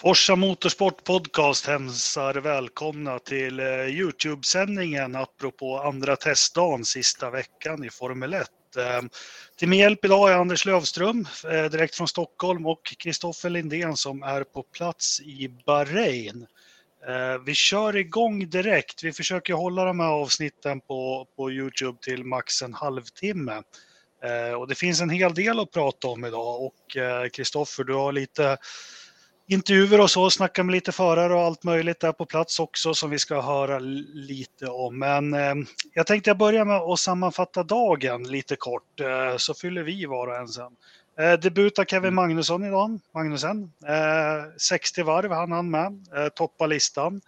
Forsa Motorsport Podcast hälsar välkomna till eh, Youtube-sändningen apropå andra testdagen sista veckan i Formel 1. Eh, till min hjälp idag är Anders Lövström eh, direkt från Stockholm och Kristoffer Lindén som är på plats i Bahrain. Vi kör igång direkt. Vi försöker hålla de här avsnitten på, på Youtube till max en halvtimme. Och det finns en hel del att prata om idag och Kristoffer, du har lite intervjuer och så, snacka med lite förare och allt möjligt där på plats också som vi ska höra lite om. Men eh, jag tänkte jag börja med att sammanfatta dagen lite kort eh, så fyller vi var och en sen. Eh, debut av Kevin Magnusson idag, Magnusen. Eh, 60 varv han han med, eh, toppa listan.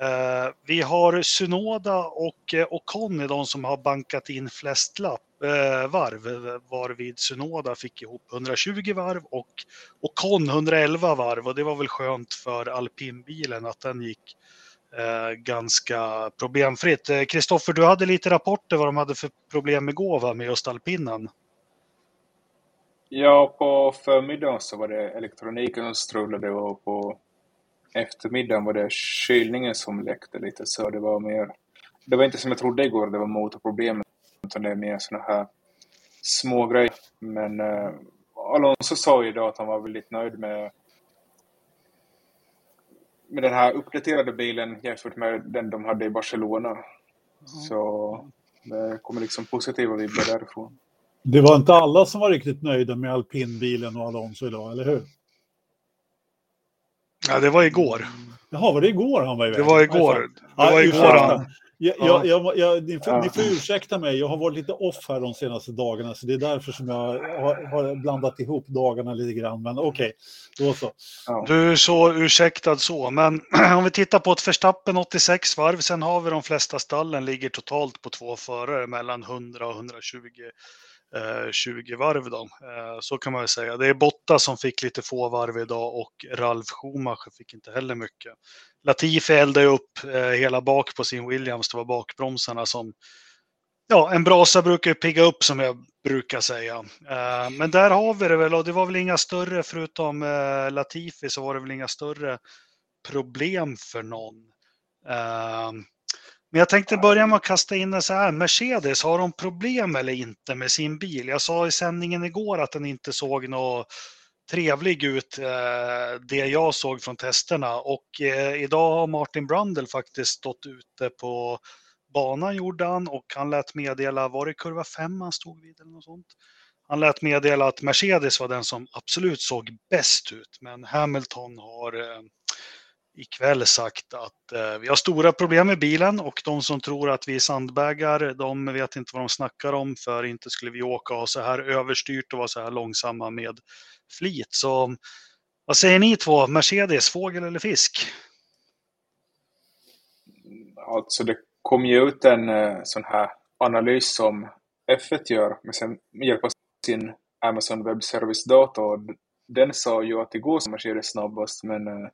Eh, vi har Sunoda och eh, Ocon de som har bankat in flest lapp eh, varv varvid Sunoda fick ihop 120 varv och Ocon 111 varv och det var väl skönt för alpinbilen att den gick eh, ganska problemfritt. Eh, Kristoffer, du hade lite rapporter vad de hade för problem igår va, med just alpinen? Ja, på förmiddagen så var det elektroniken som strulade och på eftermiddagen var det kylningen som läckte lite så det var mer det var inte som jag trodde igår, det var motorproblem utan det är mer sådana här små grejer. Men uh, Alonso sa ju idag att han var väldigt nöjd med med den här uppdaterade bilen jämfört med den de hade i Barcelona. Mm. Så det kommer liksom positiva vibbar därifrån. Det var inte alla som var riktigt nöjda med alpinbilen och Alonso idag, eller hur? Ja, det var igår. Jaha, var det igår han var iväg? Det var igår. Det var igår han... Jag, jag, jag, jag, ni, får, ni, får, ursäkta mig, jag har varit lite off här de senaste dagarna, så det är därför som jag har, har blandat ihop dagarna lite grann. Men okej, okay, då så. Du är så ursäktad så, men om vi tittar på ett Verstappen 86 varv, sen har vi de flesta stallen ligger totalt på två förare mellan 100 och 120 Eh, 20 varv. Då. Eh, så kan man väl säga. Det är Botta som fick lite få varv idag och Ralf Schumacher fick inte heller mycket. Latifi eldade upp eh, hela bak på sin Williams, det var bakbromsarna som Ja, en brasa brukar ju pigga upp som jag brukar säga. Eh, men där har vi det väl och det var väl inga större, förutom eh, Latifi så var det väl inga större problem för någon. Men jag tänkte börja med att kasta in det så här. Mercedes, har de problem eller inte med sin bil? Jag sa i sändningen igår att den inte såg något trevlig ut, eh, det jag såg från testerna. Och eh, idag har Martin Brundle faktiskt stått ute på banan gjorde han och han lät meddela, var det kurva 5 han stod vid eller något sånt? Han lät meddela att Mercedes var den som absolut såg bäst ut, men Hamilton har eh, ikväll sagt att eh, vi har stora problem med bilen och de som tror att vi är sandbaggar, de vet inte vad de snackar om för inte skulle vi åka och så här överstyrt och vara så här långsamma med flit. Så vad säger ni två, Mercedes, fågel eller fisk? Alltså det kom ju ut en eh, sån här analys som F1 gör med, med hjälp av sin Amazon Web Service-dator. Den sa ju att igår som Mercedes snabbast men eh,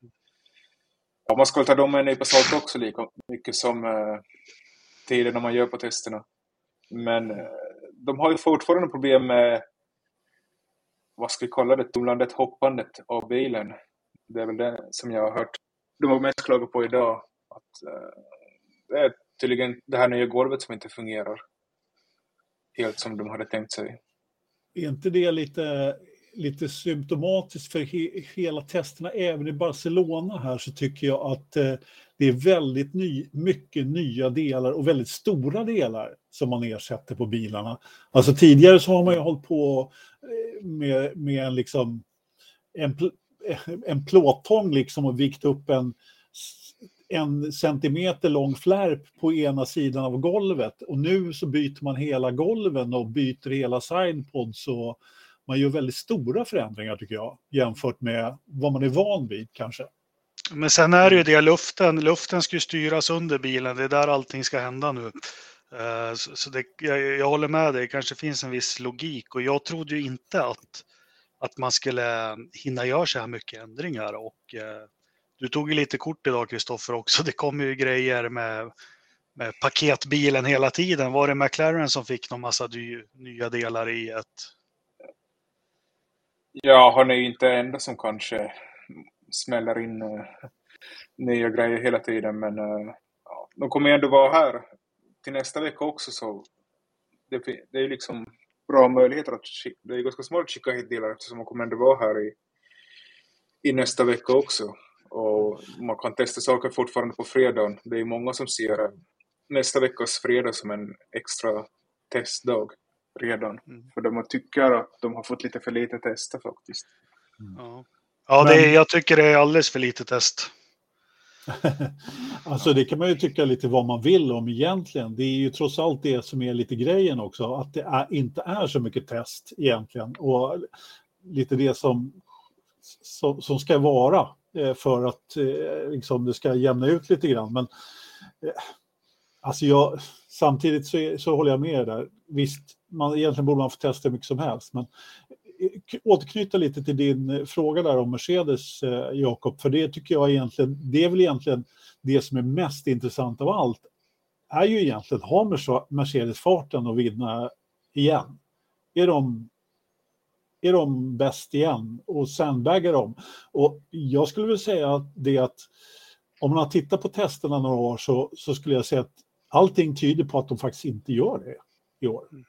Ja, man skulle ta dem med en nypa salt också lika mycket som eh, tiden man gör på testerna. Men eh, de har ju fortfarande problem med vad ska vi kalla det, tumlandet, hoppandet av bilen. Det är väl det som jag har hört de har mest klagat på idag. Att, eh, det är tydligen det här nya golvet som inte fungerar helt som de hade tänkt sig. Är inte det lite lite symptomatiskt för he hela testerna, även i Barcelona här, så tycker jag att eh, det är väldigt ny, mycket nya delar och väldigt stora delar som man ersätter på bilarna. Alltså tidigare så har man ju hållit på eh, med, med en, liksom, en, eh, en plåttång liksom och vikt upp en en centimeter lång flärp på ena sidan av golvet och nu så byter man hela golven och byter hela signpods och man gör väldigt stora förändringar tycker jag, jämfört med vad man är van vid kanske. Men sen är det ju det, luften, luften ska ju styras under bilen, det är där allting ska hända nu. Eh, så det, jag, jag håller med dig, det kanske finns en viss logik och jag trodde ju inte att, att man skulle hinna göra så här mycket ändringar och eh, du tog ju lite kort idag Kristoffer också, det kommer ju grejer med, med paketbilen hela tiden. Var det McLaren som fick någon massa nya delar i ett Ja, han är ju inte enda som kanske smäller in uh, nya grejer hela tiden. Men uh, ja, de kommer ändå vara här till nästa vecka också. Så det, det är liksom bra möjligheter att det är ganska smart att skicka hit delar eftersom man kommer ändå vara här i, i nästa vecka också. Och man kan testa saker fortfarande på fredagen. Det är många som ser eh, nästa veckas fredag som en extra testdag redan. Mm. För de tycker att de har fått lite för lite tester faktiskt. Mm. Ja, ja det är, jag tycker det är alldeles för lite test. alltså det kan man ju tycka lite vad man vill om egentligen. Det är ju trots allt det som är lite grejen också, att det är, inte är så mycket test egentligen. Och lite det som, som, som ska vara eh, för att eh, liksom, det ska jämna ut lite grann. Men eh, alltså jag, samtidigt så, så håller jag med där. Visst, man, egentligen borde man få testa hur mycket som helst. Men eh, återknyta lite till din eh, fråga där om Mercedes, eh, Jakob, för det tycker jag egentligen, det är väl egentligen det som är mest intressant av allt, är ju egentligen, har Mercedes farten att vinna igen? Är de, är de bäst igen och sandbaggar de? Och jag skulle vilja säga det att om man har tittat på testerna några år så, så skulle jag säga att allting tyder på att de faktiskt inte gör det i år. Mm.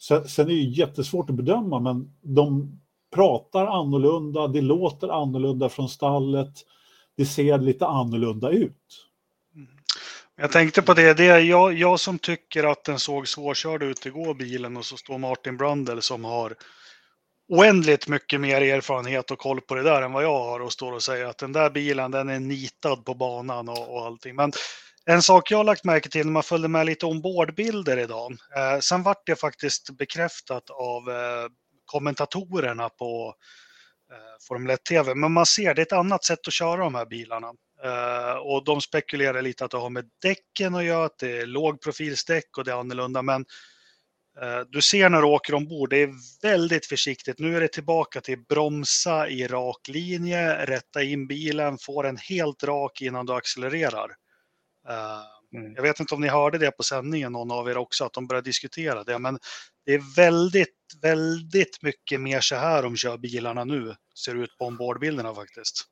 Sen, sen är det jättesvårt att bedöma, men de pratar annorlunda, det låter annorlunda från stallet, det ser lite annorlunda ut. Mm. Jag tänkte på det, det är jag, jag som tycker att den såg svårkörd ut igår, bilen, och så står Martin Brundle som har oändligt mycket mer erfarenhet och koll på det där än vad jag har och står och säger att den där bilen den är nitad på banan och, och allting. Men en sak jag har lagt märke till när man följde med lite ombordbilder idag. Eh, sen vart det faktiskt bekräftat av eh, kommentatorerna på eh, Formel 1-TV. Men man ser, det är ett annat sätt att köra de här bilarna. Eh, och de spekulerar lite att det har med däcken att göra, att det är lågprofilsdäck och det är annorlunda. Men eh, du ser när du åker ombord, det är väldigt försiktigt. Nu är det tillbaka till bromsa i rak linje, rätta in bilen, få den helt rak innan du accelererar. Eh, mm. Jag vet inte om ni hörde det på sändningen, någon av er också, att de började diskutera det. Men det är väldigt, väldigt mycket mer så här de kör bilarna nu, ser ut på ombordbilderna faktiskt.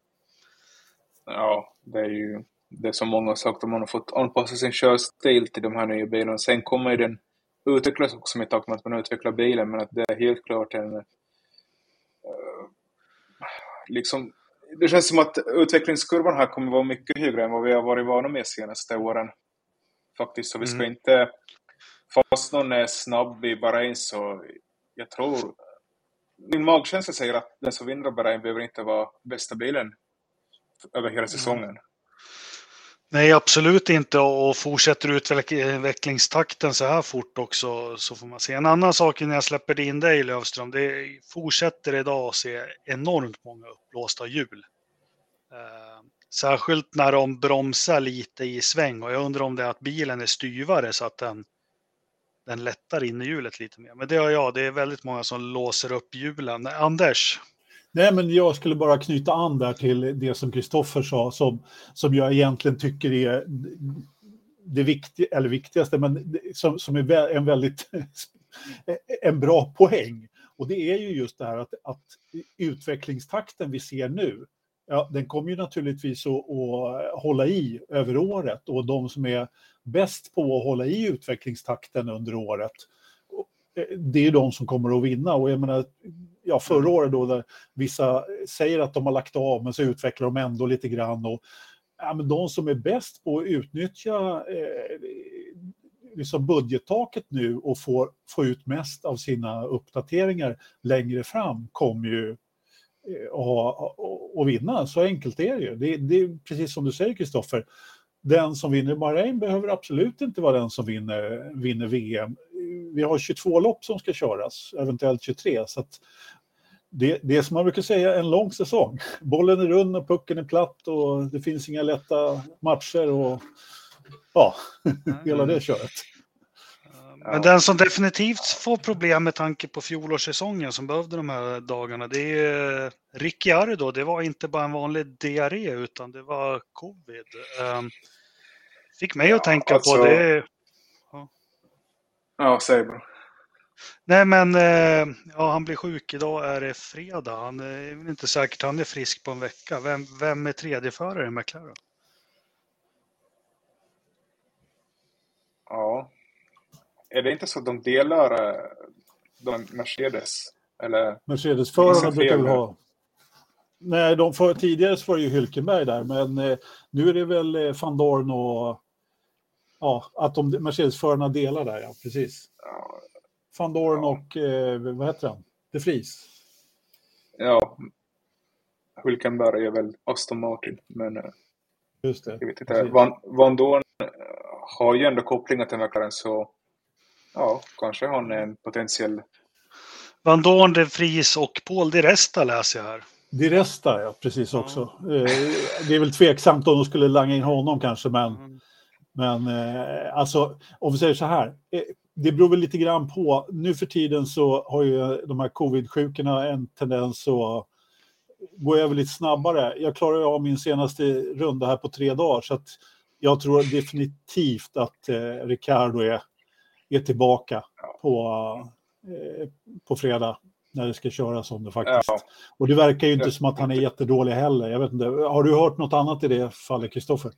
Ja, det är ju det som många har sagt, att man har fått anpassa sin körstil till de här nya bilarna. Sen kommer ju den utvecklas också med takt med att man utvecklar bilen, men att det är helt klart en uh, liksom det känns som att utvecklingskurvan här kommer vara mycket högre än vad vi har varit vana med senaste åren. Faktiskt, så vi ska mm. inte... Fast någon är snabb i Bahrain så jag tror... Min magkänsla säger att den som vinner Bahrain behöver inte vara bästa bilen över hela säsongen. Mm. Nej, absolut inte. Och fortsätter utvecklingstakten så här fort också så får man se. En annan sak när jag släpper in dig Lövström, det fortsätter idag att se enormt många uppblåsta hjul. Eh, särskilt när de bromsar lite i sväng och jag undrar om det är att bilen är styvare så att den, den lättar in i hjulet lite mer. Men det har jag, det är väldigt många som låser upp hjulen. Anders, Nej, men jag skulle bara knyta an där till det som Kristoffer sa, som, som jag egentligen tycker är det viktiga, eller viktigaste, men som, som är en väldigt en bra poäng. Och det är ju just det här att, att utvecklingstakten vi ser nu, ja, den kommer ju naturligtvis att, att hålla i över året och de som är bäst på att hålla i utvecklingstakten under året, det är de som kommer att vinna. Och jag menar, ja, förra mm. året då där vissa säger att de har lagt av men så utvecklar de ändå lite grann. Och, ja, men de som är bäst på att utnyttja eh, liksom budgettaket nu och får få ut mest av sina uppdateringar längre fram kommer ju att eh, vinna. Så enkelt är det ju. Det, det är precis som du säger Kristoffer. Den som vinner Bahrain behöver absolut inte vara den som vinner, vinner VM. Vi har 22 lopp som ska köras, eventuellt 23. Så att det, det som man brukar säga en lång säsong. Bollen är rund och pucken är platt och det finns inga lätta matcher och ja, hela det köret. Men den som definitivt får problem med tanke på fjolårssäsongen som behövde de här dagarna, det är Ricciardo. Det var inte bara en vanlig diarré utan det var covid. Um, fick mig att tänka alltså, på det. Ja, ja säg bara. Nej, men eh, ja, han blir sjuk. Idag är det fredag. Han är inte säkert han är frisk på en vecka. Vem, vem är tredjeförare i McLaren? Ja. Är det inte så att de delar eh, de Mercedes? Eller? Mercedes-förarna brukar väl ha... Nej, de för, tidigare så var det ju Hylkenberg där, men eh, nu är det väl eh, van Dorn och... Ja, att de Mercedes-förarna delar där, ja, precis. Ja. Van Dorn ja. och, eh, vad heter han? De Vries. Ja, Hülkenberg är väl Aston Martin, men... Eh, Just det. Jag vet inte. Van, Van Dorn eh, har ju ändå kopplingar till McLaren, så ja, kanske han är en potentiell... Van Dorn, De Vries och Paul Di Resta läser jag här. Di Resta, ja, precis också. Ja. Det är väl tveksamt om de skulle langa in honom kanske, men... Mm. Men alltså, om vi säger så här, det beror väl lite grann på. Nu för tiden så har ju de här covid-sjukorna en tendens att gå över lite snabbare. Jag klarade av min senaste runda här på tre dagar så att jag tror definitivt att eh, Ricardo är, är tillbaka på, eh, på fredag när det ska köras om det faktiskt. Ja. Och det verkar ju inte som att han är jättedålig heller. Jag vet inte, har du hört något annat i det fallet, Kristoffer?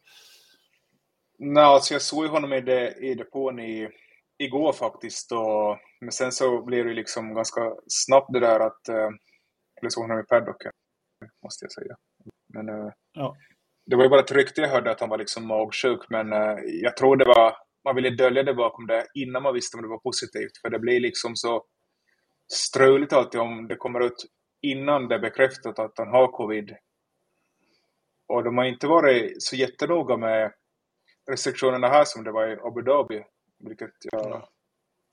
Nej, alltså jag såg honom i, det, i depån i igår faktiskt. Och, men sen så blev det liksom ganska snabbt det där att... Eh, eller så honom i paddocken, måste jag säga. Men eh, ja. det var ju bara ett rykte jag hörde att han var liksom magsjuk. Men eh, jag tror det var... Man ville dölja det bakom det innan man visste om det var positivt. För det blir liksom så struligt alltid om det kommer ut innan det är bekräftat att han har covid. Och de har inte varit så jättenoga med restriktionerna här som det var i Abu Dhabi. Vilket jag,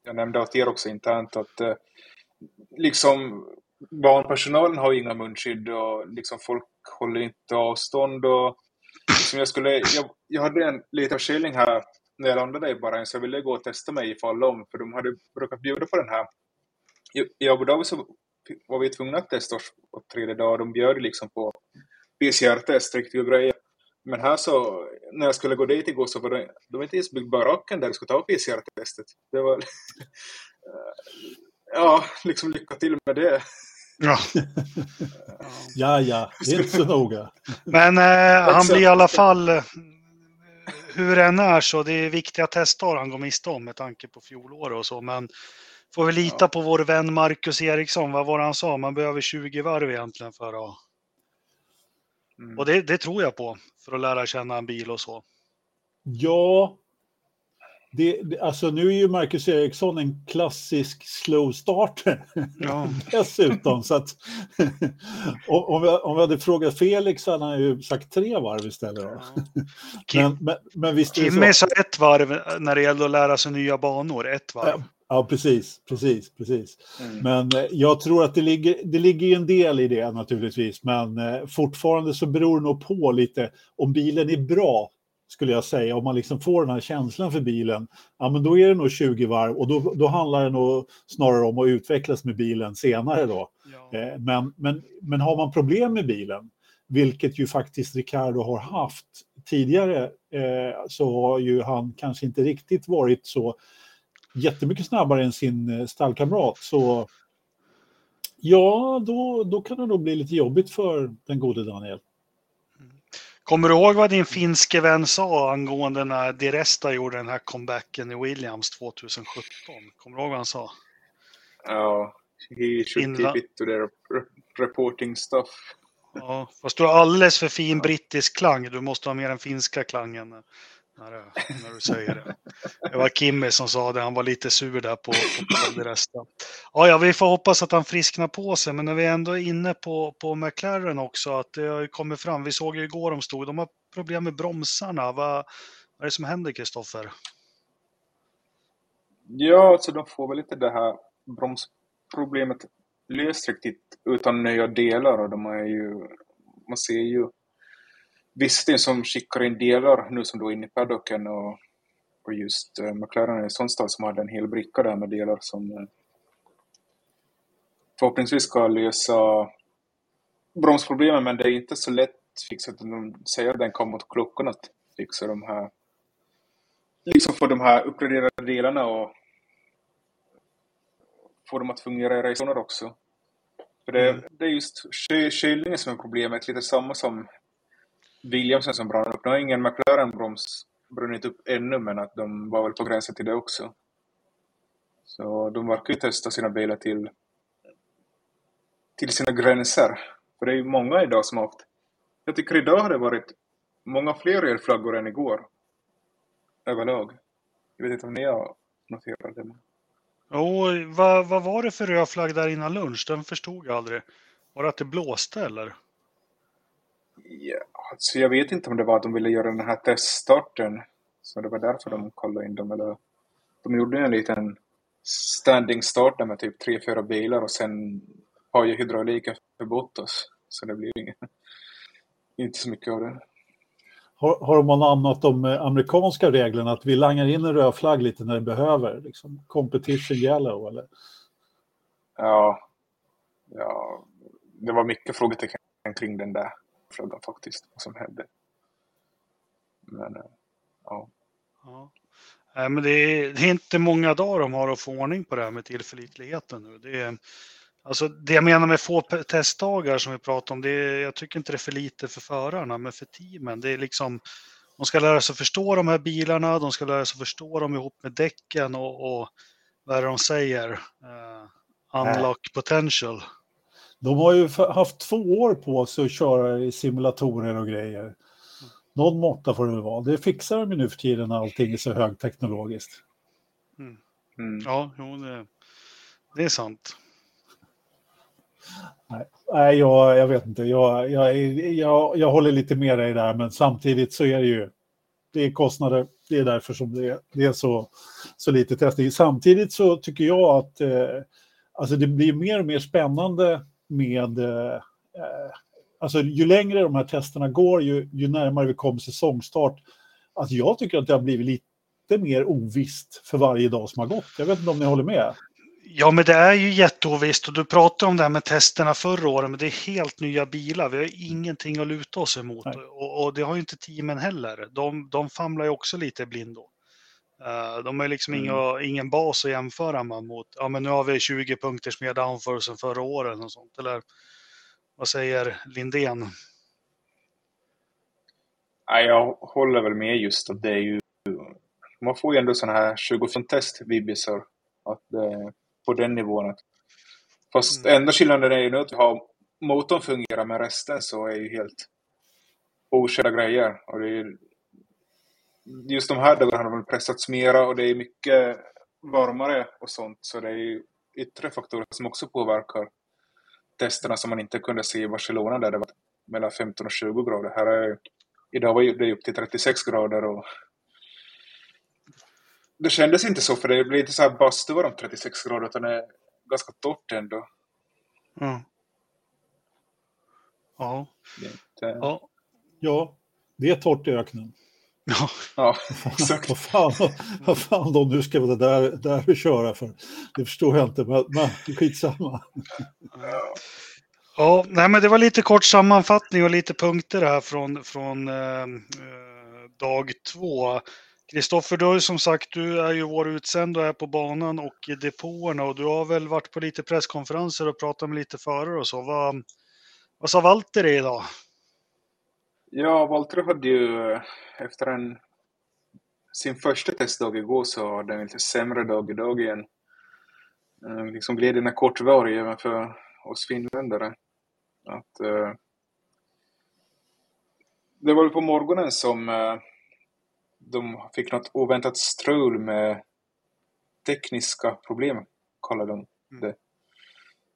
jag nämnde åt er också internt att eh, liksom barnpersonalen har inga munskydd och liksom folk håller inte avstånd och liksom jag skulle, jag, jag hade en liten förkylning här när jag landade i Bahrain så jag ville gå och testa mig ifall om för de hade brukat bjuda på den här. I, i Abu Dhabi så var vi tvungna att testa oss på tredje dag. De bjöd liksom på PCR-test, riktiga grejer. Men här så, när jag skulle gå dit igår så var det, de inte ens byggt baracken där de skulle ta PCR-testet. Det var, ja, liksom lycka till med det. Ja. ja, ja, det är inte så noga. Men eh, han blir i alla fall, eh, hur det än är så, det är viktiga testdagar han går miste om med tanke på fjolåret och så. Men får vi lita ja. på vår vän Marcus Eriksson, vad var det han sa? Man behöver 20 varv egentligen för att Mm. Och det, det, tror jag på för att lära känna en bil och så. Ja, det, det, alltså nu är ju Marcus Eriksson en klassisk slow starter ja. dessutom. så att, om, vi, om vi hade frågat Felix hade han ju sagt tre varv istället. Ja. Kim, men, men, men Kimmy sa ett varv när det gällde att lära sig nya banor, ett varv. Ja, precis, precis, precis. Mm. Men eh, jag tror att det ligger, det ligger en del i det naturligtvis, men eh, fortfarande så beror det nog på lite om bilen är bra, skulle jag säga. Om man liksom får den här känslan för bilen, ja men då är det nog 20 varv och då, då handlar det nog snarare om att utvecklas med bilen senare då. Ja. Eh, men, men, men har man problem med bilen, vilket ju faktiskt Ricardo har haft tidigare, så har ju han kanske inte riktigt varit så jättemycket snabbare än sin eh, stallkamrat. Så ja, då, då kan det nog bli lite jobbigt för den gode Daniel. Kommer du ihåg vad din finske vän sa angående när Diresta gjorde den här comebacken i Williams 2017? Kommer du ihåg vad han sa? Ja, he should Inla keep it to their reporting stuff. Ja, fast du har alldeles för fin brittisk klang. Du måste ha mer den finska klangen när du, när du säger det. Det var Kimmy som sa det, han var lite sur där på, på det resten. Ja, ja, vi får hoppas att han frisknar på sig, men när vi ändå är inne på, på McLaren också, att det har ju kommit fram, vi såg ju igår de stod, de har problem med bromsarna. Vad, vad är det som händer, Kristoffer? Ja, alltså de får väl inte det här bromsproblemet löst riktigt utan nya delar och de är ju, man ser ju Vistin som skickar in delar nu som då är inne i paddocken och, och just uh, McLaren är en sån stad som hade en hel bricka där med delar som uh, förhoppningsvis ska lösa bromsproblemen men det är inte så lätt fixat. De säger att den kommer mot klockan att fixa de här liksom få de här uppgraderade delarna och, få dem att fungera i racerzoner också. För det, Mm. det är just ky- kylningen som är problemet, lite samma som Williamsen som brann upp. Nu har ingen McLaren-broms brunnit upp ännu, men att de var väl på gränsen till det också. Så de verkar ju testa sina bilar till, till sina gränser. För det är ju många idag som har haft... Jag tycker idag har det varit många fler elflaggor än igår. Överlag. Jag vet inte om ni har noterat det. Jo, vad, vad var det för röd flagg där innan lunch? Den förstod jag aldrig. Var det att det blåste eller? Ja, alltså jag vet inte om det var att de ville göra den här teststarten. Så det var därför de kollade in dem. Eller, de gjorde en liten standing start där med typ tre, fyra bilar och sen har ju hydrauliken för Bottas. Så det blir inget, inte så mycket av det. Har, har man annat de eh, amerikanska reglerna att vi langar in en röd flagg lite när det behöver? Liksom, competition yellow eller? Ja, ja, det var mycket frågetecken kring den där flaggan faktiskt. Vad som hände. Men eh, ja. Ja. Nej, men det är, det är inte många dagar de har att få ordning på det här med tillförlitligheten nu. Det, är, alltså, det jag menar med få testdagar som vi pratar om, det är, jag tycker inte det är för lite för förarna, men för teamen. Det är liksom, de ska lära sig förstå de här bilarna, de ska lära sig förstå dem ihop med däcken och, och vad är det de säger? Uh, unlock potential. De har ju haft två år på sig att köra i simulatorer och grejer. Någon måtta får det väl vara. Det fixar de ju nu för tiden när allting är så högteknologiskt. Mm. Ja, jo, det, det är sant. Nej, jag, jag vet inte. Jag, jag, jag, jag håller lite med dig där, men samtidigt så är det ju det är kostnader. Det är därför som det är, det är så, så lite testning. Samtidigt så tycker jag att eh, alltså det blir mer och mer spännande med... Eh, eh, alltså ju längre de här testerna går, ju, ju närmare vi kommer säsongstart. Alltså jag tycker att det har blivit lite mer ovisst för varje dag som har gått. Jag vet inte om ni håller med? Ja, men det är ju jätteovisst och du pratade om det här med testerna förra året, men det är helt nya bilar. Vi har ingenting att luta oss emot och, och det har ju inte teamen heller. De, de famlar ju också lite blindo. Eh, de har liksom Mm. inga, ingen bas att jämföra med mot. Ja, men nu har vi 20 punkters mer downforce än förra året och sånt. Eller vad säger Lindén? Nej, jag håller väl med just att det är ju... Man får ju ändå sådana här 25 test vibisar. Att det är på den nivån. Att, fast Mm. enda skillnaden är ju nu att vi har motorn fungerar men resten så är ju helt okända grejer. Och det är, just de här dagarna har de pressats mera och det är mycket varmare och sånt. Så det är ju yttre faktorer som också påverkar testerna som man inte kunde se i Barcelona där det var mellan 15 och 20 grader. Här är, idag var det upp till 36 grader och det kändes inte så för det blir inte så här bastuvarmt 36 grader utan det är ganska torrt ändå. Ja. Ja. Det är inte... Ja. Ja, det är torrt i öknen. Ja. Ja, exakt. Vad fan, vad fan de nu ska vara där, där köra för. Det förstår jag inte, men, men skitsamma. Ja, nej, men det var lite kort sammanfattning och lite punkter här från, från eh, eh, dag två. Kristoffer, du har ju som sagt, du är ju vår utsänd och är på banan och i depåerna och du har väl varit på lite presskonferenser och pratat med lite förare och så. Vad, vad sa Walter idag? Ja, Valtteri hade ju eh, efter en, sin första testdag igår så hade han en lite sämre dag idag igen. Eh, Liksom glädjen är kortvarig även för oss finländare. Att, eh, det var ju på morgonen som eh, de fick något oväntat strul med tekniska problem, kallade de det.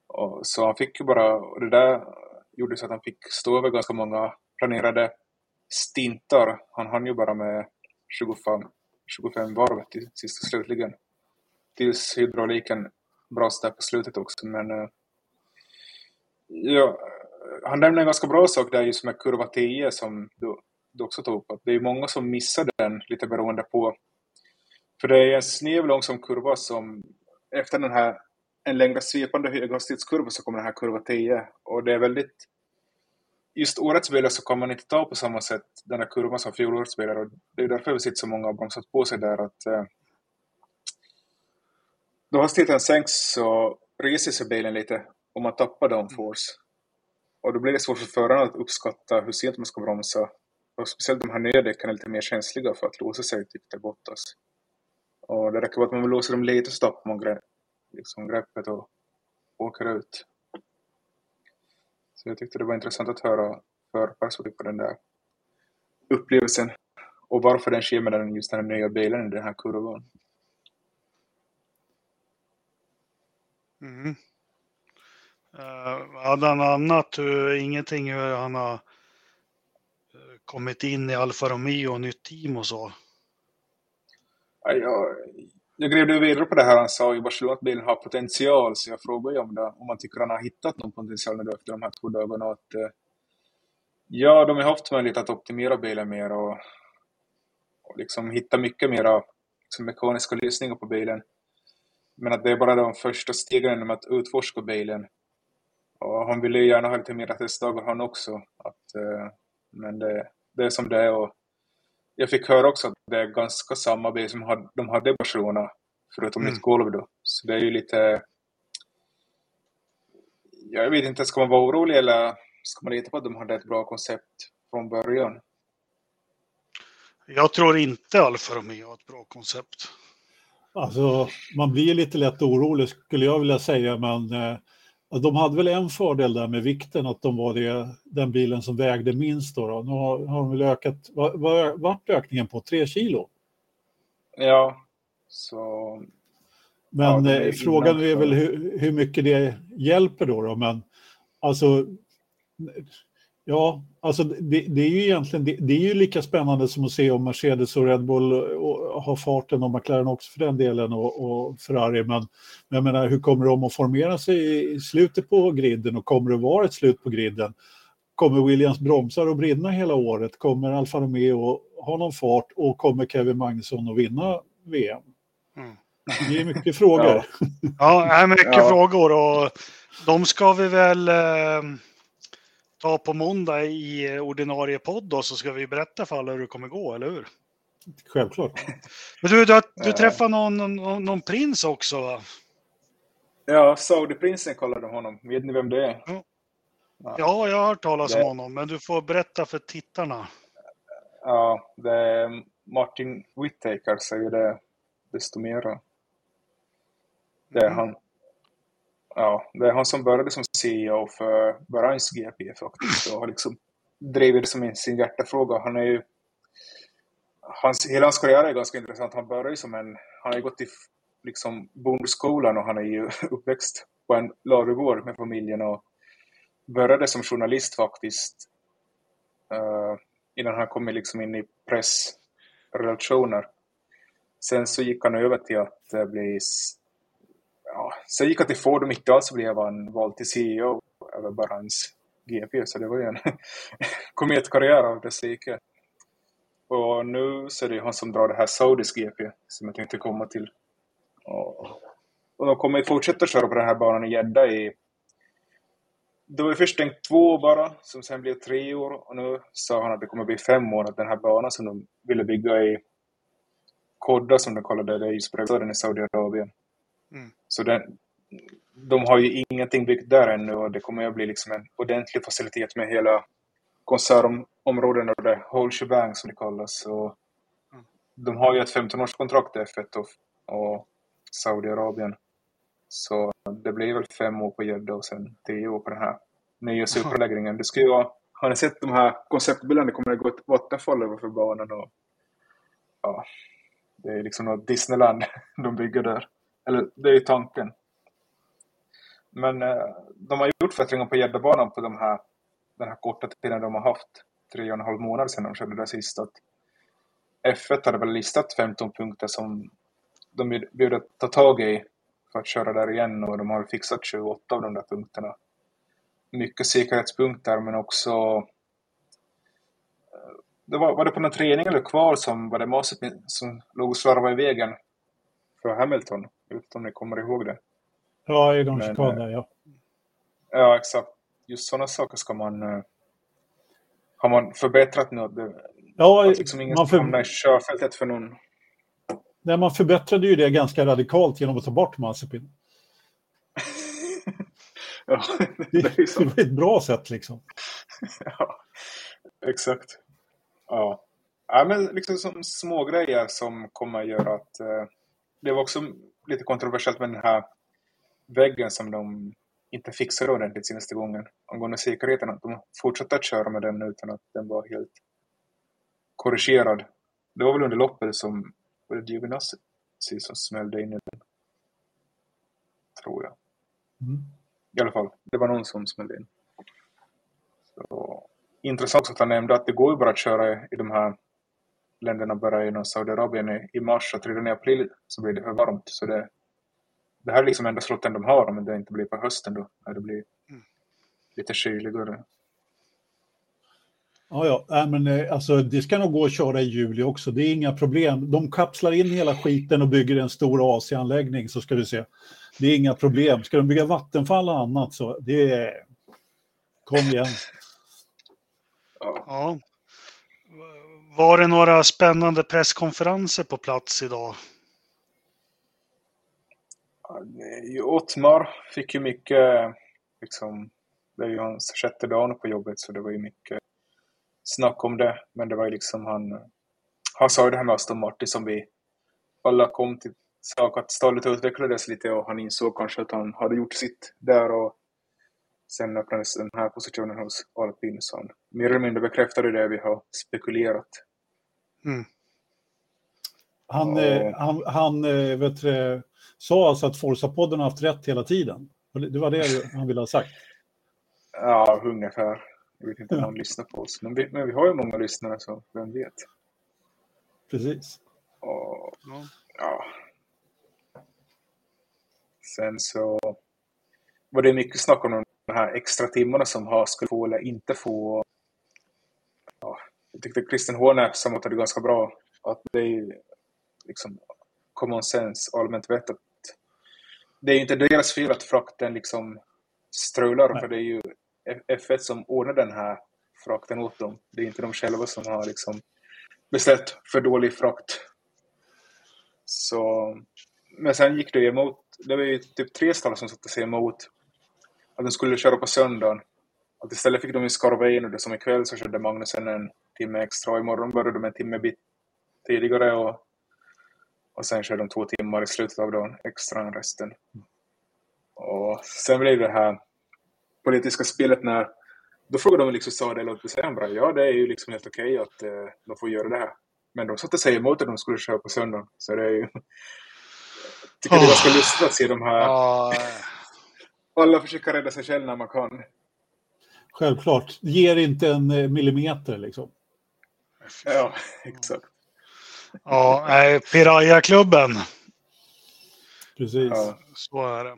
Och, så han fick ju bara, och det där gjorde så att han fick stå över ganska många planerade stintar. Han hann ju bara med 25, 25 varv till sist och slutligen. Tills hydrauliken brast där på slutet också. Men eh, ja, han nämnde en ganska bra sak där just med kurva 10 som du, du också tog upp. Att det är många som missar den lite beroende på. För det är en sned långsam kurva som efter den här en längre svepande höghastighetskurva så kommer den här kurva 10. Och det är väldigt just årets bilar så kan man inte ta på samma sätt den här kurvan som fjolårets bilar. Och det är därför vi sitter så många har bromsat på sig där. att eh, då hastigheten sänks så reser sig bilen lite och man tappar downforce. Och då blir det svårt för föraren att uppskatta hur sent man ska bromsa. Och speciellt de här nya däcken är lite mer känsliga för att låsa sig, typ till Bottas. Och det räcker med att man låser dem lite så tappar man gre liksom greppet och åker ut. Så jag tyckte det var intressant att höra förperspektiv på den där upplevelsen och varför den sker med den, just den nya bilen i den här kurvan. Mm. Uh, hade han annat, hur, ingenting hur han har uh, kommit in i Alfa Romeo och nytt team och så? Ja, jag, jag grävde vidare på det här han sa i Barcelona att bilen har potential, så jag frågade om, det, om man tycker han har hittat någon potential nu efter de här två dagarna. Att, eh, ja, de har haft möjlighet att optimera bilen mer och, och liksom hitta mycket mer liksom, mekaniska lösningar på bilen. Men att det är bara de första stegen med att utforska bilen. Och han ville gärna ha lite mer testdagar han också. Att, eh, men det, det är som det är. Och jag fick höra också att det är ganska samma bil som de hade i Barcelona. Förutom mm. nytt golv då. Så det är ju lite... Jag vet inte, ska man vara orolig eller ska man lita på att de hade ett bra koncept från början? Jag tror inte Alfa Romeo har ett bra koncept. Alltså, man blir lite lätt orolig skulle jag vilja säga, men eh, de hade väl en fördel där med vikten, att de var det, den bilen som vägde minst. Då, då. Nu har, har de väl ökat, vad vart ökningen på? Tre kilo? Ja, så... Men ja, är frågan är väl hur, hur, mycket det hjälper då, då, men alltså Ja, alltså det, det, är ju egentligen det, det, är ju lika spännande som att se om Mercedes och Red Bull har farten och McLaren också för den delen och, och Ferrari. Men, men jag menar, hur kommer de att formera sig i slutet på griden och kommer det vara ett slut på griden? Kommer Williams bromsar att brinna hela året? Kommer Alfa Romeo ha någon fart och kommer Kevin Magnusson att vinna VM? Mm. Det är mycket frågor. Ja, ja mycket ja. frågor och de ska vi väl eh ta på måndag i ordinarie podd då, så ska vi berätta för alla hur det kommer gå, eller hur? Självklart. Men du, du, du träffade någon, någon, någon prins också va? Ja, Saudi-prinsen kallade honom. Vet ni vem det är? Ja, ja jag har hört talas det... om honom, men du får berätta för tittarna. Ja, det är Martin Whittaker säger det desto mera. Det är mm. han. Ja, det är han som började som CEO för Bahrains GP faktiskt och har liksom drivit det som sin hjärtefråga. Han är ju hans, hela hans karriär är ganska intressant. Han började som en, han har ju gått i liksom bondskolan och han är ju uppväxt på en ladugård med familjen och började som journalist faktiskt uh, innan han kom liksom in i pressrelationer. Sen så gick han över till att eh, bli ja, sen gick jag till Ford och mitt i allt så blev han vald till CEO över bara hans GP. Så det var ju en kometkarriär av dess like. Och nu så är det han som drar det här Saudis GP som jag tänkte komma till. Och, och de kommer ju fortsätta köra på den här banan i Jeddah i det var först tänkt två bara, som sen blev tre år. Och nu sa han att det kommer bli fem år, att den här banan som de ville bygga i Kodda, som de kallade det, i i Saudiarabien. Mm. Så den, de har ju ingenting byggt där ännu och det kommer att bli liksom en ordentlig facilitet med hela koncernområden och det whole shebang som det kallas. Så mm. De har ju ett 15-årskontrakt F1 och, och Saudiarabien. Så det blir väl fem år på Jeddah och sen tio år på den här nya superläggningen. Det ska ju vara, har ni sett de här konceptbilderna? Det kommer att gå ett vattenfall över för banan och ja, det är liksom något Disneyland de bygger där. Eller det är tanken. Men eh, de har gjort förbättringar på gäddabanan på de här, den här korta tiden de har haft. Tre och en halv månad sedan de körde det sist. Att F1 hade väl listat 15 punkter som de bjöd ta tag i för att köra där igen och de har fixat 28 av de där punkterna. Mycket säkerhetspunkter men också eh, det var, var det på någon träning eller kvar som var det Maset som låg och slarvade i vägen för Hamilton. Jag vet inte om ni kommer ihåg det. Ja, i de chikanerna, ja. Ja, exakt. Just sådana saker ska man... Uh, har man förbättrat nu? Det, ja, att liksom ingen man för... hamnar i körfältet för någon Nej, man förbättrade ju det ganska radikalt genom att ta bort Mazepin. ja, det, det, det var ett bra sätt liksom. ja, exakt. Ja. ja, men liksom som små grejer som kommer att göra att eh, det var också lite kontroversiellt med den här väggen som de inte fixade ordentligt senaste gången angående säkerheten. Att de fortsatte att köra med den utan att den var helt korrigerad. Det var väl under loppet som var det Giovinazzi som smällde in i den. Tror jag. Mm. I alla fall, det var någon som smällde in. Så, intressant att han nämnde att det går ju bara att köra i de här länderna bara inom Saudiarabien i, i mars och redan i april så blir det för varmt. Så det, det här är liksom enda slotten de har om det inte blir på hösten då. När det blir mm. lite kyligare. Ja, ja, men eh, alltså, det ska nog gå att köra i juli också. Det är inga problem. De kapslar in hela skiten och bygger en stor AC-anläggning så ska du se. Det är inga problem. Ska de bygga vattenfall och annat så det är... Kom igen. Ja. Var det några spännande presskonferenser på plats idag? Ottmar fick ju mycket, liksom, det är ju hans sjätte dag på jobbet så det var ju mycket snack om det. Men det var ju liksom han, han sa ju det här med Aston Martin som vi alla kom till sak att stallet utvecklades lite och han insåg kanske att han hade gjort sitt där och sen öppnades den här positionen hos Alpin så han mer eller mindre bekräftade det vi har spekulerat. Mm. Han, och... eh, han, han eh, vet, sa alltså att Forza-podden har haft rätt hela tiden. Det var det han ville ha sagt. Ja, ungefär. Jag vet inte om någon lyssnar på oss. Men vi, men vi har ju många lyssnare så vem vet. Precis. Och, ja. Sen så var det mycket snack om de här extra timmarna som har skulle få eller inte få. Ja, jag tyckte Christian Horner sammanfattade ganska bra. Att det är liksom common sense, allmänt vettat. Det är inte deras fel att frakten liksom strular, Nej. för det är ju F1 som ordnar den här frakten åt dem. Det är inte de själva som har liksom beställt för dålig frakt. Så, men sen gick det emot, det var ju typ tre stall som satte sig emot att de skulle köra på söndagen. Att istället fick de ju skarva in och det som ikväll så körde Magnusen en timme extra. Imorgon började de en timme bit tidigare och, och sen körde de två timmar i slutet av dagen extra än resten. Och sen blev det här politiska spelet när då frågade de liksom sa det säga bra. Ja, det är ju liksom helt okej att eh, de får göra det här. Men de satte sig emot att de skulle köra på söndagen. Så det är ju... tycker oh. det är ganska lustigt att se de här... Oh. Alla försöker rädda sig själv när man kan. Självklart. Ger inte en eh, millimeter liksom. Ja, exakt. Ja, Piraya-klubben. Precis. Ja. Så är det.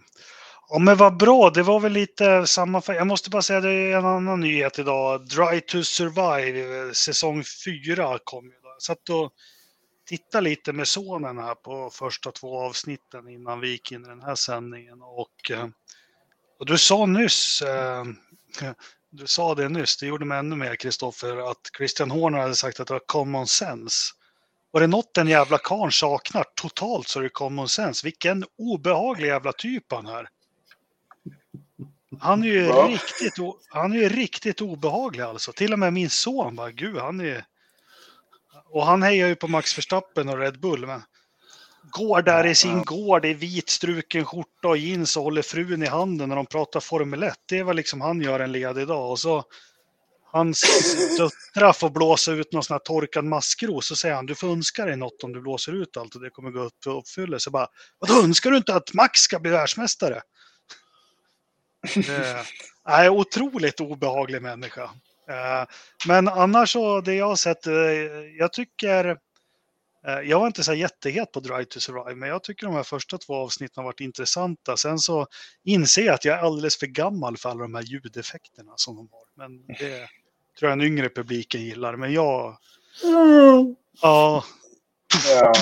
Ja men vad bra, det var väl lite samma. Jag måste bara säga det är en annan nyhet idag. Dry to Survive, säsong 4 kom ju. Jag satt och tittade lite med sonen här på första två avsnitten innan vi gick in i den här sändningen. Och, eh, och du sa nyss, eh, du sa det nyss, det gjorde mig ännu mer Kristoffer, att Christian Horner hade sagt att det var common sense. Var det något den jävla karln saknar totalt så är det common sense. Vilken obehaglig jävla typ han är. Han är ju riktigt, han är ju riktigt obehaglig alltså. Till och med min son bara, gud han är... Och han hejar ju på Max Verstappen och Red Bull. Men går där i sin gård i vit struken skjorta och jeans och håller frun i handen när de pratar Formel 1. Det är vad liksom han gör en ledig dag. Och så hans döttrar får blåsa ut någon sån här torkad maskros. Så säger han, du får önska dig något om du blåser ut allt och det kommer gå upp till uppfyllelse. Bara, Vadå, önskar du inte att Max ska bli världsmästare? är otroligt obehaglig människa. Eh, men annars så, det jag har sett, eh, jag tycker, jag var inte så jättehet på Drive to Survive, men jag tycker de här första två avsnitten har varit intressanta. Sen så inser jag att jag är alldeles för gammal för alla de här ljudeffekterna som de har. Men det tror jag den yngre publiken gillar, men jag... Mm. Ja. ja.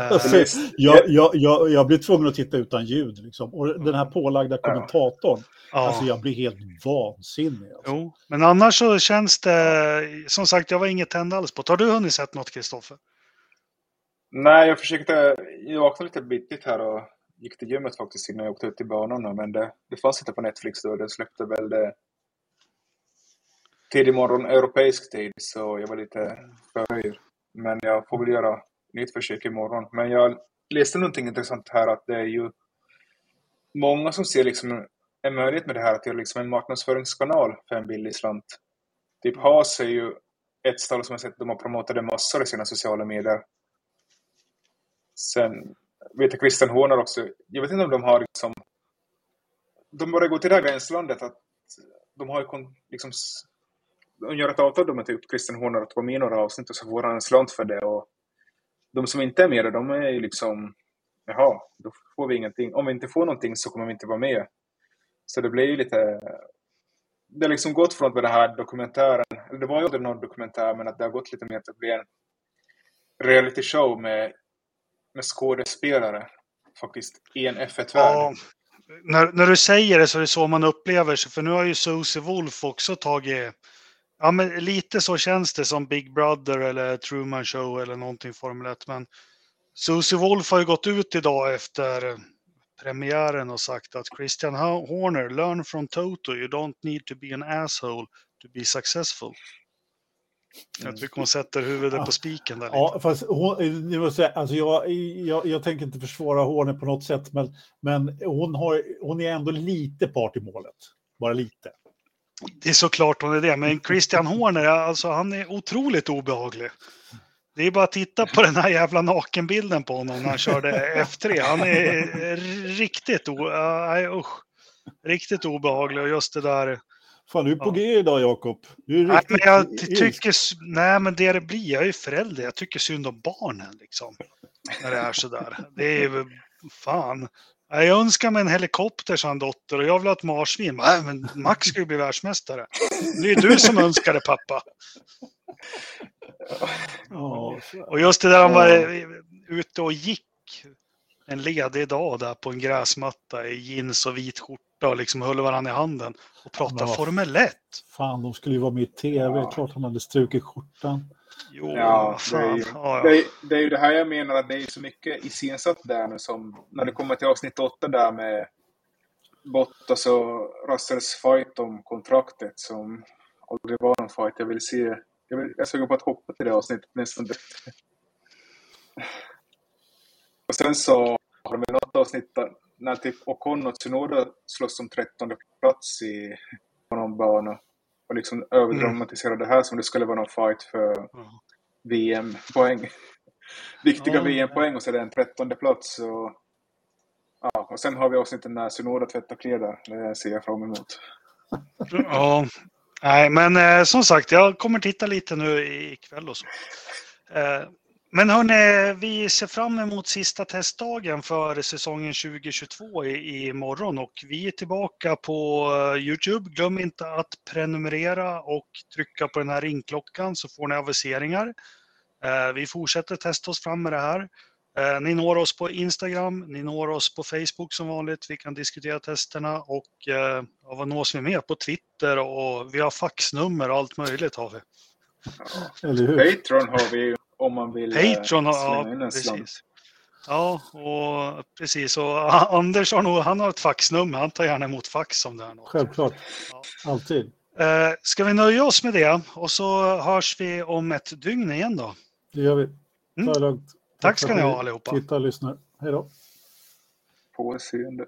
Alltså, jag, jag, jag, jag blir tvungen att titta utan ljud. Liksom. Och den här pålagda kommentatorn, ja. alltså jag blir helt vansinnig. Alltså. Jo, men annars så känns det, som sagt, jag var inget tänd alls på. Har du hunnit sett något, Kristoffer? Nej, jag försökte, jag vaknade lite bitigt här och gick till gymmet faktiskt innan jag åkte ut till banorna, men det, det fanns inte på Netflix då, den släppte väl det tidig morgon europeisk tid, så jag var lite förhöjd. Men jag får väl göra nytt försök imorgon. Men jag läste någonting intressant här att det är ju många som ser liksom en möjlighet med det här att göra liksom en marknadsföringskanal för en billig slant. Typ Haas är ju ett ställe som jag sett de har promotat det massor i sina sociala medier. Sen vet jag Christian Horner också. Jag vet inte om de har liksom de börjar gå till det här gränslandet att de har ju liksom de gör ett avtal med typ Christian Horner att vara med i några avsnitt och så får han en slant för det och de som inte är med de är ju liksom jaha, då får vi ingenting. Om vi inte får någonting så kommer vi inte vara med. Så det blir ju lite det har liksom gått från den här dokumentären, eller det var ju aldrig någon dokumentär men att det har gått lite mer till att bli en reality show med, med skådespelare faktiskt i en F1-värld. Ja, när, när du säger det så är det så man upplever sig, för nu har ju Susie Wolf också tagit Ja, men lite så känns det som Big Brother eller Truman Show eller någonting Formel 1. Men Susie Wolf har ju gått ut idag efter premiären och sagt att Christian Horner, learn from Toto, you don't need to be an asshole to be successful. Jag tycker hon sätter huvudet ja. på spiken där. Ja, fast hon, jag, säga, alltså jag, jag, jag tänker inte försvara Horner på något sätt, men, men hon, har, hon är ändå lite part i målet. Bara lite. Det är såklart hon är det, men Christian Horner, alltså han är otroligt obehaglig. Det är bara att titta på den här jävla nakenbilden på honom när han körde F3. Han är riktigt, o, uh, usch, riktigt obehaglig och just det där. Fan, du är på ja. G idag Jakob. Nej, men jag tycker, nej, men det det blir, jag är ju förälder, jag tycker synd om barnen liksom. När det är sådär. Det är fan. Jag önskar mig en helikopter, sa en dotter, och jag vill ha ett marsvin. Nej, men Max ska ju bli världsmästare. Det är du som önskar det, pappa. Och just det där han var ute och gick en ledig dag där på en gräsmatta i jeans och vit skjorta och liksom höll varandra i handen och pratade ja, Formel 1. Fan, de skulle ju vara med i tv. Ja. Klart han hade strukit skjortan. Jo, ja, det är, ju, ja, ja. Det, är, det är ju det här jag menar att det är så mycket iscensatt där nu som när det kommer till avsnitt 8 där med Bottas och Russells fight om kontraktet som aldrig var någon fight. Jag vill se, jag, vill, jag suger på att hoppa till det avsnittet nästan direkt. Och sen så har de något avsnitt när typ Ocon och Tsunoda slåss om 13 plats i, på någon bana och liksom överdramatisera mm. det här som det skulle vara någon fight för. VM-poäng. Viktiga mm. VM-poäng och så är det en trettonde plats. Och, ja, och sen har vi avsnittet när Sunoda tvättar kläder. Det ser jag fram emot. Ja, nej men eh, som sagt jag kommer titta lite nu ikväll och så. Eh, men hörni, vi ser fram emot sista testdagen för säsongen 2022 i, i morgon och vi är tillbaka på uh, Youtube. Glöm inte att prenumerera och trycka på den här ringklockan så får ni aviseringar. Uh, vi fortsätter testa oss fram med det här. Uh, ni når oss på Instagram, ni når oss på Facebook som vanligt. Vi kan diskutera testerna och uh, vad nås vi med? På Twitter och vi har faxnummer och allt möjligt har vi. Patreon har vi om man vill eh, Patreon, slänga in en precis. slant. Ja, och precis. Och Anders har nog, han har ett faxnummer. Han tar gärna emot fax om det är något. Självklart. Ja. Alltid. Eh, ska vi nöja oss med det och så hörs vi om ett dygn igen då? Det gör vi. Mm. Tack, Tack ska ni ha allihopa. Titta och lyssna. Hej då. På återseende.